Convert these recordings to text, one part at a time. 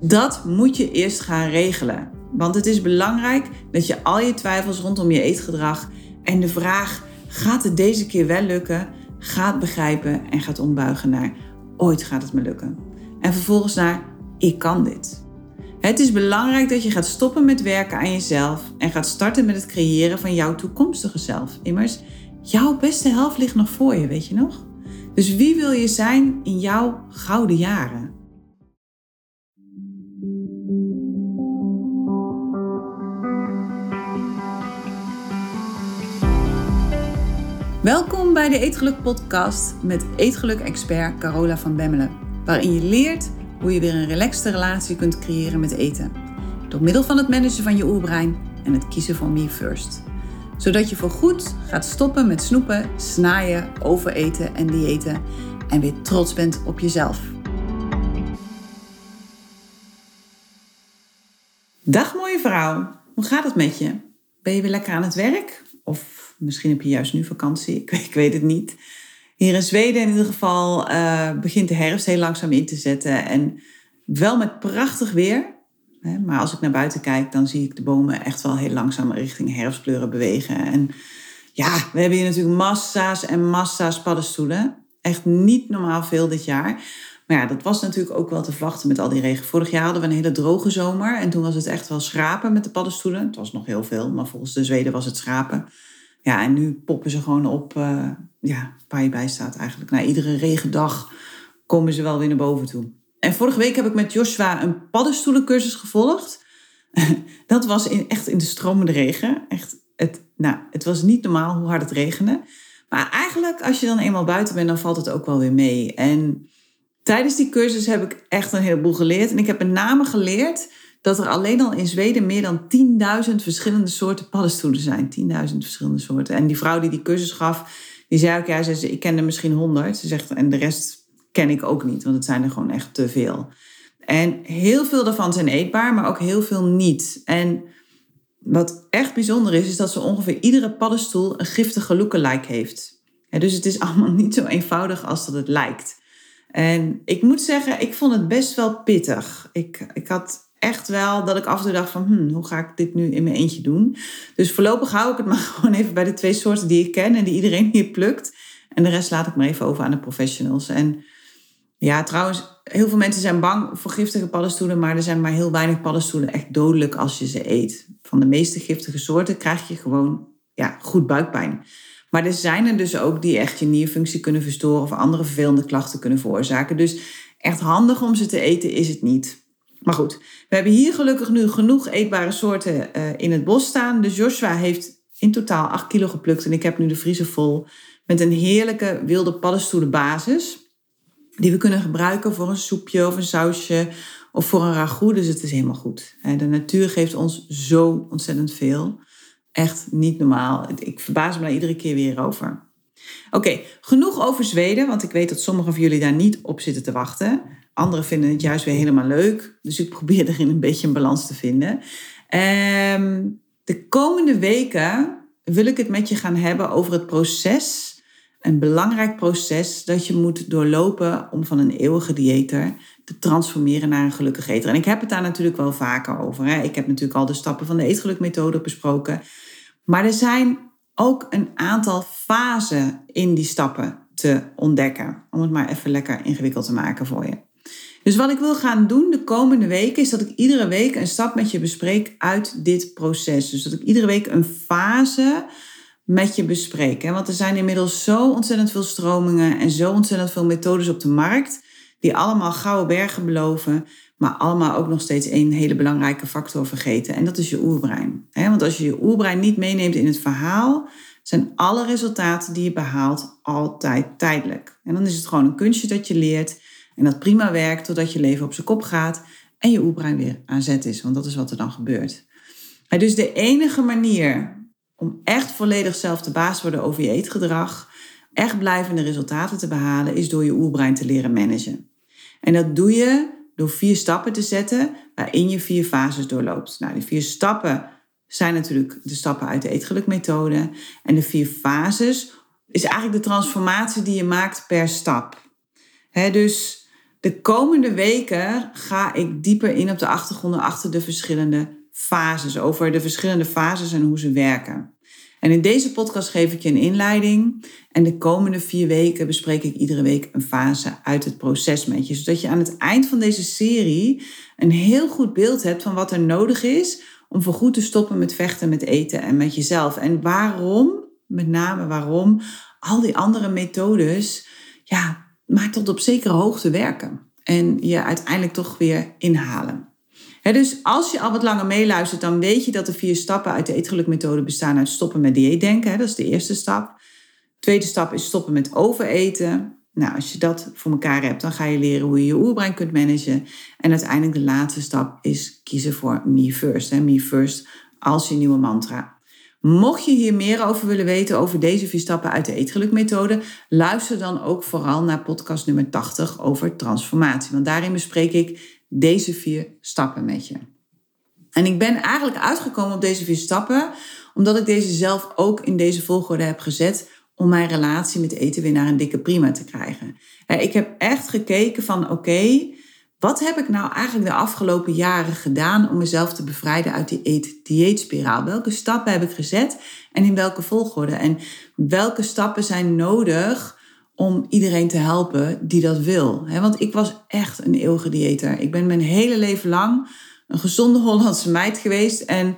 Dat moet je eerst gaan regelen. Want het is belangrijk dat je al je twijfels rondom je eetgedrag en de vraag: gaat het deze keer wel lukken? Gaat begrijpen en gaat ombuigen naar ooit gaat het me lukken. En vervolgens naar ik kan dit. Het is belangrijk dat je gaat stoppen met werken aan jezelf en gaat starten met het creëren van jouw toekomstige zelf. Immers, jouw beste helft ligt nog voor je, weet je nog? Dus wie wil je zijn in jouw gouden jaren? Welkom bij de Eetgeluk Podcast met Eetgeluk-expert Carola van Bemmelen, waarin je leert hoe je weer een relaxte relatie kunt creëren met eten. Door middel van het managen van je oerbrein en het kiezen van me first. Zodat je voorgoed gaat stoppen met snoepen, snaaien, overeten en diëten en weer trots bent op jezelf. Dag mooie vrouw, hoe gaat het met je? Ben je weer lekker aan het werk? Of Misschien heb je juist nu vakantie, ik, ik weet het niet. Hier in Zweden in ieder geval uh, begint de herfst heel langzaam in te zetten. En wel met prachtig weer. Hè, maar als ik naar buiten kijk, dan zie ik de bomen echt wel heel langzaam richting herfstkleuren bewegen. En ja, we hebben hier natuurlijk massa's en massa's paddenstoelen. Echt niet normaal veel dit jaar. Maar ja, dat was natuurlijk ook wel te verwachten met al die regen. Vorig jaar hadden we een hele droge zomer. En toen was het echt wel schrapen met de paddenstoelen. Het was nog heel veel, maar volgens de Zweden was het schrapen. Ja, en nu poppen ze gewoon op uh, ja, waar je bij staat eigenlijk. Na iedere regendag komen ze wel weer naar boven toe. En vorige week heb ik met Joshua een paddenstoelencursus gevolgd. Dat was in, echt in de stromende regen. Echt, het, nou, het was niet normaal hoe hard het regende. Maar eigenlijk, als je dan eenmaal buiten bent, dan valt het ook wel weer mee. En tijdens die cursus heb ik echt een heleboel geleerd. En ik heb met name geleerd dat er alleen al in Zweden meer dan 10.000 verschillende soorten paddenstoelen zijn. 10.000 verschillende soorten. En die vrouw die die cursus gaf, die zei ook, ja, ze, ik ken er misschien 100. Ze zegt, en de rest ken ik ook niet, want het zijn er gewoon echt te veel. En heel veel daarvan zijn eetbaar, maar ook heel veel niet. En wat echt bijzonder is, is dat ze ongeveer iedere paddenstoel een giftige lookalike heeft. dus het is allemaal niet zo eenvoudig als dat het lijkt. En ik moet zeggen, ik vond het best wel pittig. Ik, ik had echt wel dat ik af en toe dacht van, hmm, hoe ga ik dit nu in mijn eentje doen? Dus voorlopig hou ik het maar gewoon even bij de twee soorten die ik ken en die iedereen hier plukt. En de rest laat ik maar even over aan de professionals. En ja, trouwens, heel veel mensen zijn bang voor giftige paddenstoelen, maar er zijn maar heel weinig paddenstoelen echt dodelijk als je ze eet. Van de meeste giftige soorten krijg je gewoon ja, goed buikpijn. Maar er zijn er dus ook die echt je nierfunctie kunnen verstoren of andere vervelende klachten kunnen veroorzaken. Dus echt handig om ze te eten is het niet. Maar goed, we hebben hier gelukkig nu genoeg eetbare soorten uh, in het bos staan. Dus Joshua heeft in totaal 8 kilo geplukt. En ik heb nu de vriezer vol met een heerlijke wilde paddenstoelenbasis. Die we kunnen gebruiken voor een soepje of een sausje of voor een ragout. Dus het is helemaal goed. De natuur geeft ons zo ontzettend veel. Echt niet normaal. Ik verbaas me daar iedere keer weer over. Oké, genoeg over Zweden, want ik weet dat sommigen van jullie daar niet op zitten te wachten. Anderen vinden het juist weer helemaal leuk. Dus ik probeer erin een beetje een balans te vinden. Ehm, de komende weken wil ik het met je gaan hebben over het proces. Een belangrijk proces dat je moet doorlopen om van een eeuwige dieeter te transformeren naar een gelukkig eter. En ik heb het daar natuurlijk wel vaker over. Hè. Ik heb natuurlijk al de stappen van de eetgelukmethode besproken. Maar er zijn ook een aantal fasen in die stappen te ontdekken. Om het maar even lekker ingewikkeld te maken voor je. Dus wat ik wil gaan doen de komende weken is dat ik iedere week een stap met je bespreek uit dit proces. Dus dat ik iedere week een fase met je bespreek. Want er zijn inmiddels zo ontzettend veel stromingen en zo ontzettend veel methodes op de markt, die allemaal gouden bergen beloven, maar allemaal ook nog steeds één hele belangrijke factor vergeten. En dat is je oerbrein. Want als je je oerbrein niet meeneemt in het verhaal, zijn alle resultaten die je behaalt altijd tijdelijk. En dan is het gewoon een kunstje dat je leert en dat prima werkt totdat je leven op zijn kop gaat en je oerbrein weer aan zet is. Want dat is wat er dan gebeurt. Dus de enige manier om echt volledig zelf de baas te worden over je eetgedrag, echt blijvende resultaten te behalen, is door je oerbrein te leren managen. En dat doe je door vier stappen te zetten waarin je vier fases doorloopt. Nou, die vier stappen zijn natuurlijk de stappen uit de eetgelukmethode. En de vier fases is eigenlijk de transformatie die je maakt per stap. dus De komende weken ga ik dieper in op de achtergronden achter de verschillende fases, over de verschillende fases en hoe ze werken. En in deze podcast geef ik je een inleiding. En de komende vier weken bespreek ik iedere week een fase uit het proces met je. Zodat je aan het eind van deze serie een heel goed beeld hebt van wat er nodig is om voorgoed te stoppen met vechten, met eten en met jezelf. En waarom, met name waarom, al die andere methodes, ja, maar tot op zekere hoogte werken. En je uiteindelijk toch weer inhalen dus als je al wat langer meeluistert, dan weet je dat de vier stappen uit de eetgelukmethode bestaan uit stoppen met dieetdenken. Dat is de eerste stap. De tweede stap is stoppen met overeten. Nou, als je dat voor elkaar hebt, dan ga je leren hoe je je oerbrein kunt managen. En uiteindelijk de laatste stap is kiezen voor Me First. Hè? Me First als je nieuwe mantra. Mocht je hier meer over willen weten over deze vier stappen uit de eetgelukmethode, luister dan ook vooral naar podcast nummer 80 over transformatie. Want daarin bespreek ik deze vier stappen met je. En ik ben eigenlijk uitgekomen op deze vier stappen, omdat ik deze zelf ook in deze volgorde heb gezet om mijn relatie met eten weer naar een dikke prima te krijgen. Ik heb echt gekeken van oké, wat heb ik nou eigenlijk de afgelopen jaren gedaan om mezelf te bevrijden uit die eet-dieetspiraal? Welke stappen heb ik gezet en in welke volgorde? En welke stappen zijn nodig om iedereen te helpen die dat wil. Want ik was echt een eeuwige dieeter. Ik ben mijn hele leven lang een gezonde Hollandse meid geweest. En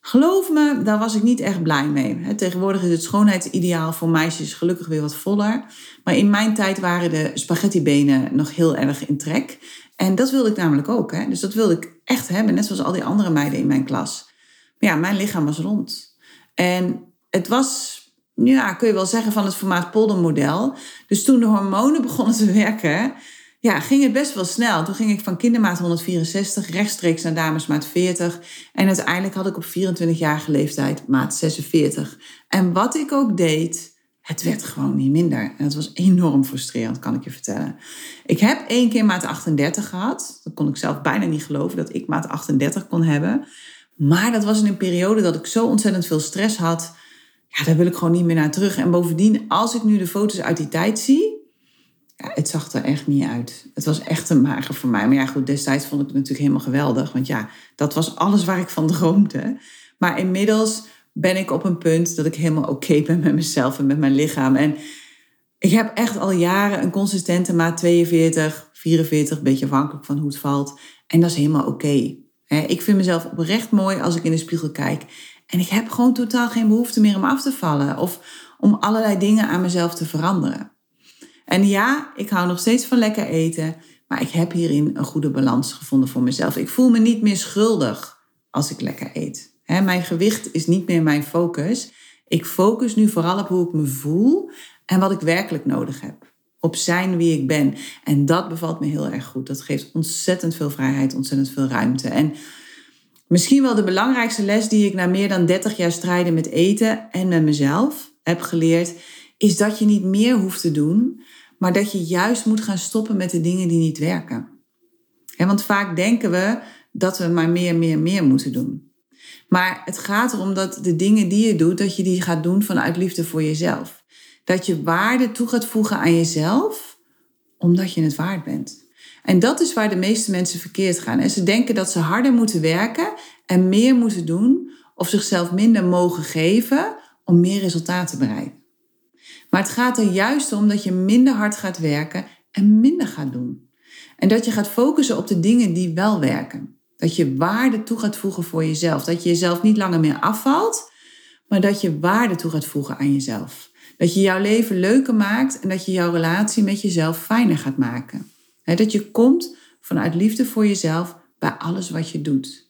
geloof me, daar was ik niet echt blij mee. Tegenwoordig is het schoonheidsideaal voor meisjes gelukkig weer wat voller. Maar in mijn tijd waren de spaghettibenen nog heel erg in trek. En dat wilde ik namelijk ook. Hè? Dus dat wilde ik echt hebben, net zoals al die andere meiden in mijn klas. Maar ja, mijn lichaam was rond. En het was ja, kun je wel zeggen van het formaat poldermodel. Dus toen de hormonen begonnen te werken, ja, ging het best wel snel. Toen ging ik van kindermaat 164 rechtstreeks naar damesmaat 40. En uiteindelijk had ik op 24-jarige leeftijd maat 46. En wat ik ook deed, het werd gewoon niet minder. En dat was enorm frustrerend, kan ik je vertellen. Ik heb één keer maat 38 gehad. Dat kon ik zelf bijna niet geloven dat ik maat 38 kon hebben. Maar dat was in een periode dat ik zo ontzettend veel stress had ja, daar wil ik gewoon niet meer naar terug. En bovendien, als ik nu de foto's uit die tijd zie, ja, het zag er echt niet uit. Het was echt een mager voor mij. Maar ja, goed, destijds vond ik het natuurlijk helemaal geweldig. Want ja, dat was alles waar ik van droomde. Maar inmiddels ben ik op een punt dat ik helemaal oké ben met mezelf en met mijn lichaam. En ik heb echt al jaren een consistente maat 42, 44, een beetje afhankelijk van hoe het valt. En dat is helemaal oké. Ik vind mezelf oprecht mooi als ik in de spiegel kijk. En ik heb gewoon totaal geen behoefte meer om af te vallen of om allerlei dingen aan mezelf te veranderen. En ja, ik hou nog steeds van lekker eten, maar ik heb hierin een goede balans gevonden voor mezelf. Ik voel me niet meer schuldig als ik lekker eet. Mijn gewicht is niet meer mijn focus. Ik focus nu vooral op hoe ik me voel en wat ik werkelijk nodig heb. Op zijn wie ik ben. En dat bevalt me heel erg goed. Dat geeft ontzettend veel vrijheid, ontzettend veel ruimte. En Misschien wel de belangrijkste les die ik na meer dan 30 jaar strijden met eten en met mezelf heb geleerd, is dat je niet meer hoeft te doen, maar dat je juist moet gaan stoppen met de dingen die niet werken. want vaak denken we dat we maar meer, meer, meer moeten doen. Maar het gaat erom dat de dingen die je doet, dat je die gaat doen vanuit liefde voor jezelf. Dat je waarde toe gaat voegen aan jezelf, omdat je het waard bent. En dat is waar de meeste mensen verkeerd gaan. En ze denken dat ze harder moeten werken en meer moeten doen of zichzelf minder mogen geven om meer resultaat te bereiken. Maar het gaat er juist om dat je minder hard gaat werken en minder gaat doen. En dat je gaat focussen op de dingen die wel werken. Dat je waarde toe gaat voegen voor jezelf. Dat je jezelf niet langer meer afvalt, maar dat je waarde toe gaat voegen aan jezelf. Dat je jouw leven leuker maakt en dat je jouw relatie met jezelf fijner gaat maken dat je komt vanuit liefde voor jezelf bij alles wat je doet.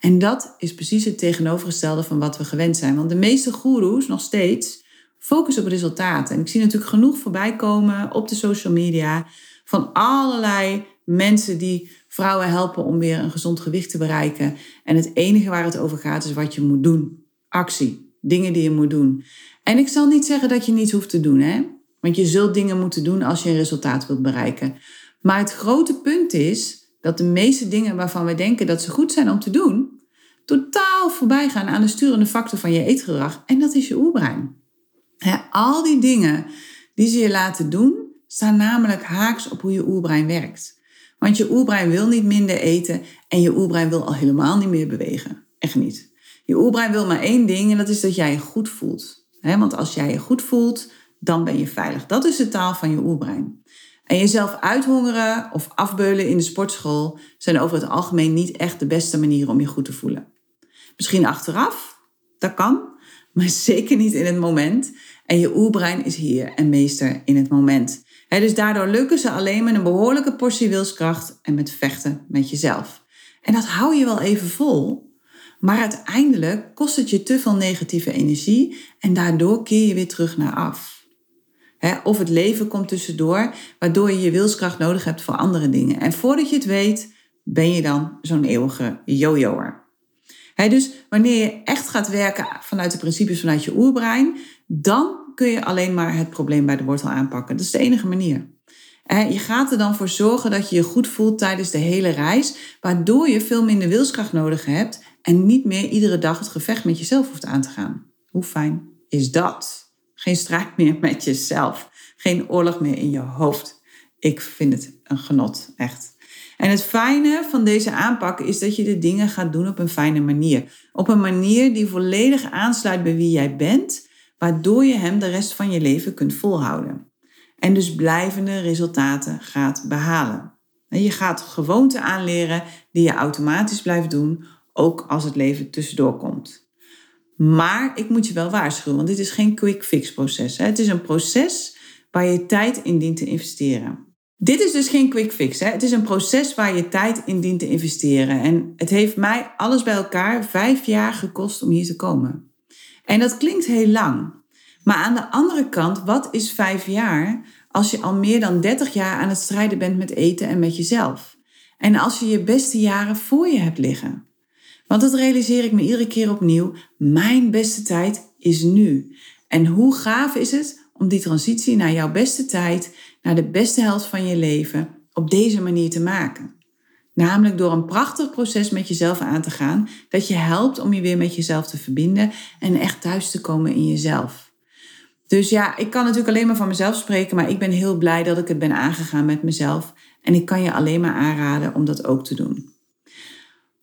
En dat is precies het tegenovergestelde van wat we gewend zijn. Want de meeste goeroes nog steeds focussen op resultaten. En ik zie natuurlijk genoeg voorbij komen op de social media van allerlei mensen die vrouwen helpen om weer een gezond gewicht te bereiken. En het enige waar het over gaat is wat je moet doen. Actie, dingen die je moet doen. En ik zal niet zeggen dat je niets hoeft te doen, hè? Want je zult dingen moeten doen als je een resultaat wilt bereiken. Maar het grote punt is dat de meeste dingen waarvan we denken dat ze goed zijn om te doen, totaal voorbij gaan aan de sturende factor van je eetgedrag. En dat is je oerbrein. al die dingen die ze je laten doen, staan namelijk haaks op hoe je oerbrein werkt. Want je oerbrein wil niet minder eten en je oerbrein wil al helemaal niet meer bewegen. Echt niet. Je oerbrein wil maar één ding en dat is dat jij je goed voelt. want als jij je goed voelt, dan ben je veilig. Dat is de taal van je oerbrein. En jezelf uithongeren of afbeulen in de sportschool zijn over het algemeen niet echt de beste manier om je goed te voelen. Misschien achteraf, dat kan, maar zeker niet in het moment. En je oerbrein is hier en meester in het moment. Dus daardoor lukken ze alleen met een behoorlijke portie wilskracht en met vechten met jezelf. En dat hou je wel even vol, maar uiteindelijk kost het je te veel negatieve energie en daardoor keer je weer terug naar af of het leven komt tussendoor, waardoor je je wilskracht nodig hebt voor andere dingen. En voordat je het weet, ben je dan zo'n eeuwige jojoer. dus wanneer je echt gaat werken vanuit de principes vanuit je oerbrein, dan kun je alleen maar het probleem bij de wortel aanpakken. Dat is de enige manier. Je gaat er dan voor zorgen dat je je goed voelt tijdens de hele reis, waardoor je veel minder wilskracht nodig hebt en niet meer iedere dag het gevecht met jezelf hoeft aan te gaan. Hoe fijn is dat? Geen strijd meer met jezelf. Geen oorlog meer in je hoofd. Ik vind het een genot, echt. En het fijne van deze aanpak is dat je de dingen gaat doen op een fijne manier. Op een manier die volledig aansluit bij wie jij bent, waardoor je hem de rest van je leven kunt volhouden. En dus blijvende resultaten gaat behalen. En je gaat gewoonten aanleren die je automatisch blijft doen, ook als het leven tussendoor komt. Maar ik moet je wel waarschuwen, want dit is geen quick fix proces. Het is een proces waar je tijd in dient te investeren. Dit is dus geen quick fix. Hè. Het is een proces waar je tijd in dient te investeren. En het heeft mij alles bij elkaar vijf jaar gekost om hier te komen. En dat klinkt heel lang. Maar aan de andere kant, wat is vijf jaar als je al meer dan 30 jaar aan het strijden bent met eten en met jezelf? En als je je beste jaren voor je hebt liggen? Want dat realiseer ik me iedere keer opnieuw. Mijn beste tijd is nu. En hoe gaaf is het om die transitie naar jouw beste tijd, naar de beste helft van je leven, op deze manier te maken? Namelijk door een prachtig proces met jezelf aan te gaan, dat je helpt om je weer met jezelf te verbinden en echt thuis te komen in jezelf. Dus ja, ik kan natuurlijk alleen maar van mezelf spreken, maar ik ben heel blij dat ik het ben aangegaan met mezelf. En ik kan je alleen maar aanraden om dat ook te doen.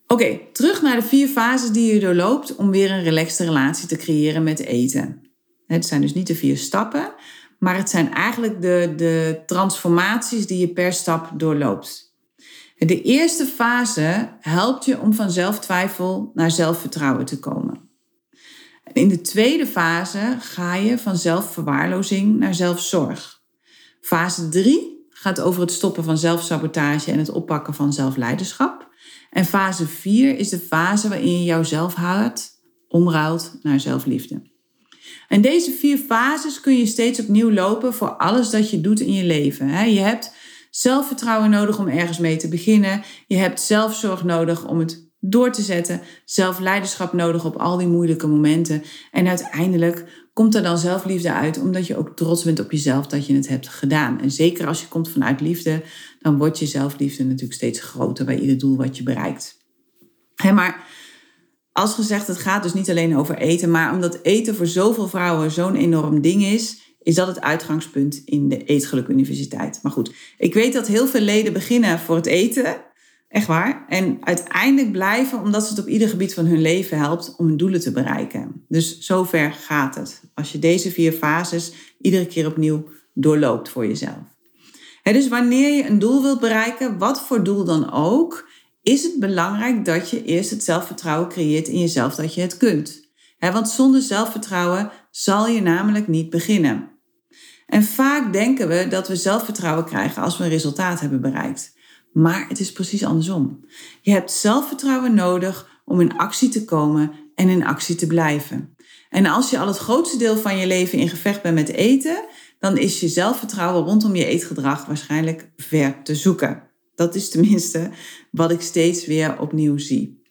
Oké, terug naar de vier fases die je doorloopt om weer een relaxte relatie te creëren met eten. Het zijn dus niet de vier stappen, maar het zijn eigenlijk de, de transformaties die je per stap doorloopt. De eerste fase helpt je om van zelftwijfel naar zelfvertrouwen te komen. In de tweede fase ga je van zelfverwaarlozing naar zelfzorg. Fase 3 gaat over het stoppen van zelfsabotage en het oppakken van zelfleiderschap. En fase 4 is de fase waarin je jouw zelfhaat omruilt naar zelfliefde. En deze vier fases kun je steeds opnieuw lopen voor alles dat je doet in je leven. Je hebt zelfvertrouwen nodig om ergens mee te beginnen. Je hebt zelfzorg nodig om het door te zetten. Zelfleiderschap nodig op al die moeilijke momenten. En uiteindelijk komt er dan zelfliefde uit, omdat je ook trots bent op jezelf dat je het hebt gedaan. En zeker als je komt vanuit liefde, dan wordt je zelfliefde natuurlijk steeds groter bij ieder doel wat je bereikt. maar als gezegd, het gaat dus niet alleen over eten, maar omdat eten voor zoveel vrouwen zo'n enorm ding is, is dat het uitgangspunt in de Eetgeluk Universiteit. Maar goed, ik weet dat heel veel leden beginnen voor het eten. Echt waar. En uiteindelijk blijven omdat het op ieder gebied van hun leven helpt om hun doelen te bereiken. Dus zover gaat het. Als je deze vier fases iedere keer opnieuw doorloopt voor jezelf. dus wanneer je een doel wilt bereiken, wat voor doel dan ook, is het belangrijk dat je eerst het zelfvertrouwen creëert in jezelf dat je het kunt. want zonder zelfvertrouwen zal je namelijk niet beginnen. En vaak denken we dat we zelfvertrouwen krijgen als we een resultaat hebben bereikt. Maar het is precies andersom. Je hebt zelfvertrouwen nodig om in actie te komen en in actie te blijven. En als je al het grootste deel van je leven in gevecht bent met eten, dan is je zelfvertrouwen rondom je eetgedrag waarschijnlijk ver te zoeken. Dat is tenminste wat ik steeds weer opnieuw zie.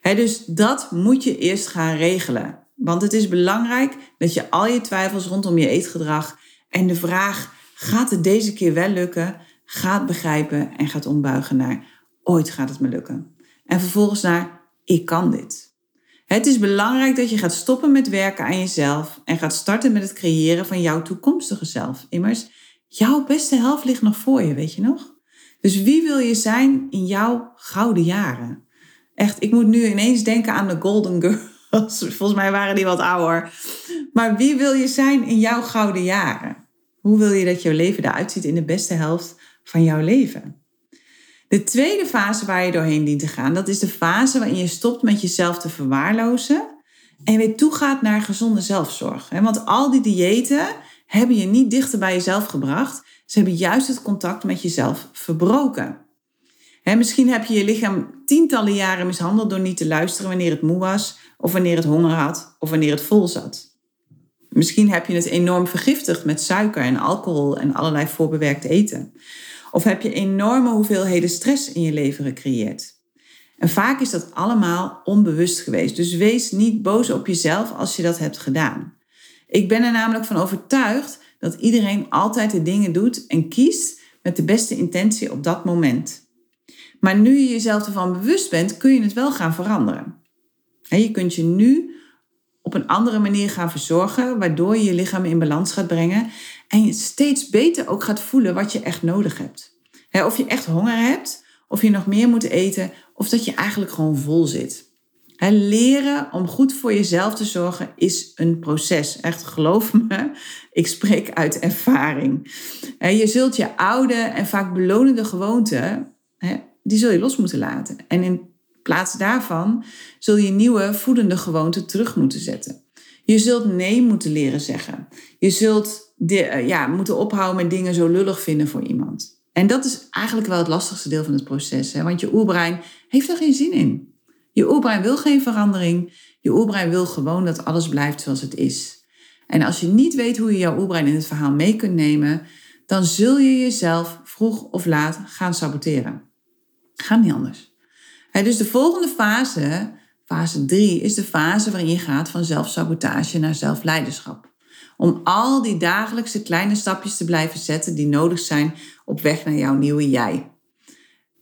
dus dat moet je eerst gaan regelen. Want het is belangrijk dat je al je twijfels rondom je eetgedrag en de vraag: gaat het deze keer wel lukken? gaat begrijpen en gaat ombuigen naar ooit gaat het me lukken. En vervolgens naar ik kan dit. Het is belangrijk dat je gaat stoppen met werken aan jezelf en gaat starten met het creëren van jouw toekomstige zelf. Immers, jouw beste helft ligt nog voor je, weet je nog? Dus wie wil je zijn in jouw gouden jaren? Echt, ik moet nu ineens denken aan de Golden Girls. Volgens mij waren die wat ouder. Maar wie wil je zijn in jouw gouden jaren? Hoe wil je dat jouw leven eruit ziet in de beste helft van jouw leven? De tweede fase waar je doorheen dient te gaan, dat is de fase waarin je stopt met jezelf te verwaarlozen en weer toegaat naar gezonde zelfzorg. Want al die diëten hebben je niet dichter bij jezelf gebracht. Ze hebben juist het contact met jezelf verbroken. misschien heb je je lichaam tientallen jaren mishandeld door niet te luisteren wanneer het moe was, of wanneer het honger had, of wanneer het vol zat. Misschien heb je het enorm vergiftigd met suiker en alcohol en allerlei voorbewerkt eten. Of heb je enorme hoeveelheden stress in je leven gecreëerd. En vaak is dat allemaal onbewust geweest. Dus wees niet boos op jezelf als je dat hebt gedaan. Ik ben er namelijk van overtuigd dat iedereen altijd de dingen doet en kiest met de beste intentie op dat moment. Maar nu je jezelf ervan bewust bent, kun je het wel gaan veranderen. Je kunt je nu op een andere manier gaan verzorgen, waardoor je je lichaam in balans gaat brengen en je steeds beter ook gaat voelen wat je echt nodig hebt. Of je echt honger hebt, of je nog meer moet eten, of dat je eigenlijk gewoon vol zit. Leren om goed voor jezelf te zorgen is een proces. Echt, geloof me, ik spreek uit ervaring. Je zult je oude en vaak belonende gewoonten, die zul je los moeten laten. En in plaats daarvan zul je nieuwe voedende gewoonten terug moeten zetten. Je zult nee moeten leren zeggen. Je zult eh, ja, moeten ophouden met dingen zo lullig vinden voor iemand. En dat is eigenlijk wel het lastigste deel van het proces. Hè? Want je oerbrein heeft er geen zin in. Je oerbrein wil geen verandering. Je oerbrein wil gewoon dat alles blijft zoals het is. En als je niet weet hoe je jouw oerbrein in het verhaal mee kunt nemen, dan zul je jezelf vroeg of laat gaan saboteren. Gaat niet anders dus de volgende fase, fase 3, is de fase waarin je gaat van zelfsabotage naar zelfleiderschap. Om al die dagelijkse kleine stapjes te blijven zetten die nodig zijn op weg naar jouw nieuwe jij.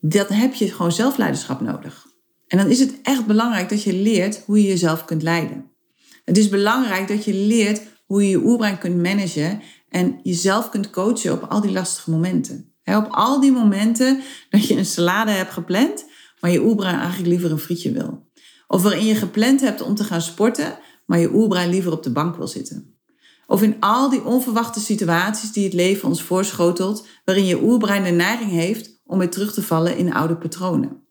Dat heb je gewoon zelfleiderschap nodig. En dan is het echt belangrijk dat je leert hoe je jezelf kunt leiden. Het is belangrijk dat je leert hoe je je oerbrein kunt managen en jezelf kunt coachen op al die lastige momenten. op al die momenten dat je een salade hebt gepland maar je oerbrein eigenlijk liever een frietje wil. Of waarin je gepland hebt om te gaan sporten, maar je oerbrein liever op de bank wil zitten. Of in al die onverwachte situaties die het leven ons voorschotelt, waarin je oerbrein de neiging heeft om weer terug te vallen in oude patronen.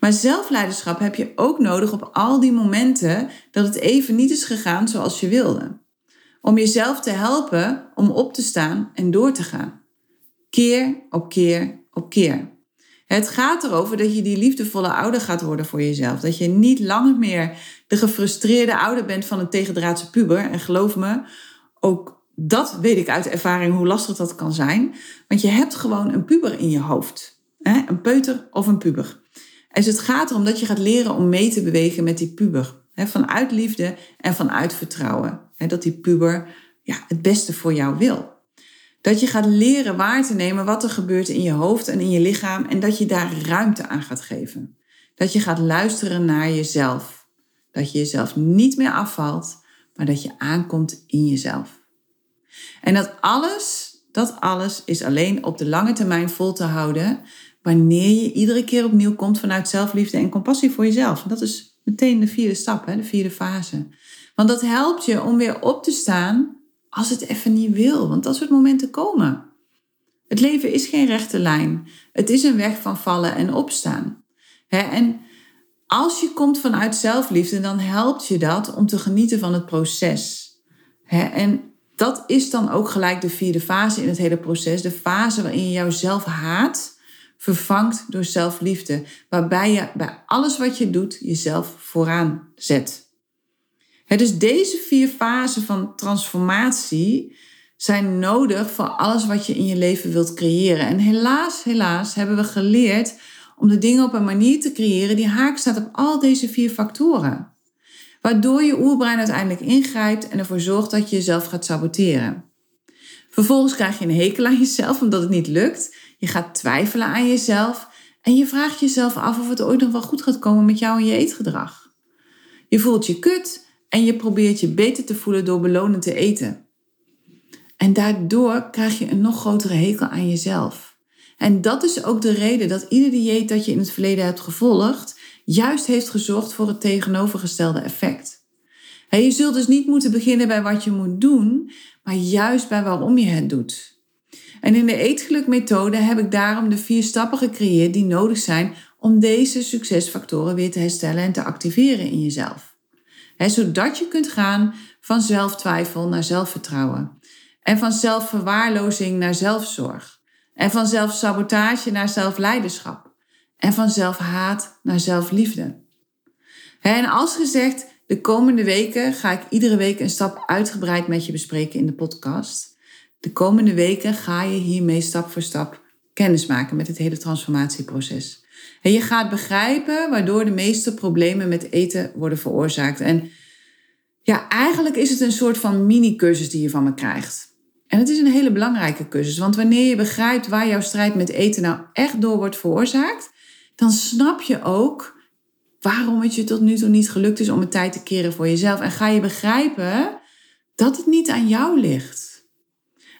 Maar zelfleiderschap heb je ook nodig op al die momenten dat het even niet is gegaan zoals je wilde. Om jezelf te helpen om op te staan en door te gaan. Keer op keer op keer. Het gaat erover dat je die liefdevolle ouder gaat worden voor jezelf. Dat je niet langer meer de gefrustreerde ouder bent van een tegendraadse puber. En geloof me, ook dat weet ik uit ervaring hoe lastig dat kan zijn. Want je hebt gewoon een puber in je hoofd. Een peuter of een puber. En dus het gaat erom dat je gaat leren om mee te bewegen met die puber. Vanuit liefde en vanuit vertrouwen. Dat die puber ja, het beste voor jou wil. Dat je gaat leren waar te nemen wat er gebeurt in je hoofd en in je lichaam en dat je daar ruimte aan gaat geven. Dat je gaat luisteren naar jezelf. Dat je jezelf niet meer afvalt, maar dat je aankomt in jezelf. En dat alles, dat alles is alleen op de lange termijn vol te houden wanneer je iedere keer opnieuw komt vanuit zelfliefde en compassie voor jezelf. dat is meteen de vierde stap, de vierde fase. Want dat helpt je om weer op te staan als het even niet wil, want dat soort momenten komen. Het leven is geen rechte lijn. Het is een weg van vallen en opstaan. en als je komt vanuit zelfliefde, dan helpt je dat om te genieten van het proces. en dat is dan ook gelijk de vierde fase in het hele proces. De fase waarin je jouzelf haat vervangt door zelfliefde. Waarbij je bij alles wat je doet jezelf vooraan zet dus deze vier fasen van transformatie zijn nodig voor alles wat je in je leven wilt creëren. En helaas, helaas hebben we geleerd om de dingen op een manier te creëren die haak staat op al deze vier factoren. Waardoor je oerbrein uiteindelijk ingrijpt en ervoor zorgt dat je jezelf gaat saboteren. Vervolgens krijg je een hekel aan jezelf omdat het niet lukt. Je gaat twijfelen aan jezelf en je vraagt jezelf af of het ooit nog wel goed gaat komen met jou en je eetgedrag. Je voelt je kut en je probeert je beter te voelen door belonend te eten. En daardoor krijg je een nog grotere hekel aan jezelf. En dat is ook de reden dat ieder dieet dat je in het verleden hebt gevolgd, juist heeft gezorgd voor het tegenovergestelde effect. je zult dus niet moeten beginnen bij wat je moet doen, maar juist bij waarom je het doet. En in de eetgelukmethode heb ik daarom de vier stappen gecreëerd die nodig zijn om deze succesfactoren weer te herstellen en te activeren in jezelf. Zodat je kunt gaan van zelftwijfel naar zelfvertrouwen. En van zelfverwaarlozing naar zelfzorg. En van zelfsabotage naar zelfleiderschap. En van zelfhaat naar zelfliefde. En als gezegd, de komende weken ga ik iedere week een stap uitgebreid met je bespreken in de podcast. De komende weken ga je hiermee stap voor stap kennis maken met het hele transformatieproces. En je gaat begrijpen waardoor de meeste problemen met eten worden veroorzaakt. En ja, eigenlijk is het een soort van mini-cursus die je van me krijgt. En het is een hele belangrijke cursus, want wanneer je begrijpt waar jouw strijd met eten nou echt door wordt veroorzaakt, dan snap je ook waarom het je tot nu toe niet gelukt is om een tijd te keren voor jezelf. En ga je begrijpen dat het niet aan jou ligt.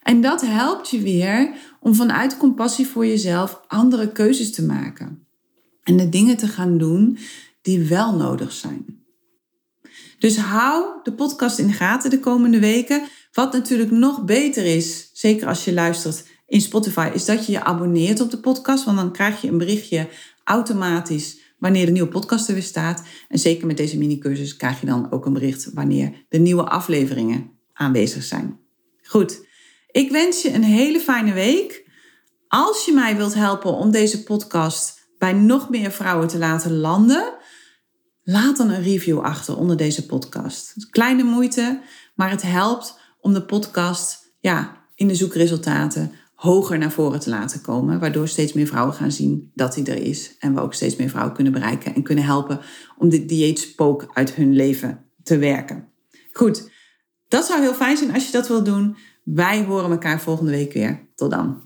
En dat helpt je weer om vanuit compassie voor jezelf andere keuzes te maken. En de dingen te gaan doen die wel nodig zijn. Dus hou de podcast in de gaten de komende weken. Wat natuurlijk nog beter is, zeker als je luistert in Spotify, is dat je je abonneert op de podcast. Want dan krijg je een berichtje automatisch wanneer de nieuwe podcast er weer staat. En zeker met deze mini-cursus krijg je dan ook een bericht wanneer de nieuwe afleveringen aanwezig zijn. Goed, ik wens je een hele fijne week. Als je mij wilt helpen om deze podcast bij nog meer vrouwen te laten landen, laat dan een review achter onder deze podcast. Kleine moeite, maar het helpt om de podcast ja, in de zoekresultaten hoger naar voren te laten komen. Waardoor steeds meer vrouwen gaan zien dat hij er is. En we ook steeds meer vrouwen kunnen bereiken en kunnen helpen om dit dieetspook uit hun leven te werken. Goed, dat zou heel fijn zijn als je dat wilt doen. Wij horen elkaar volgende week weer. Tot dan.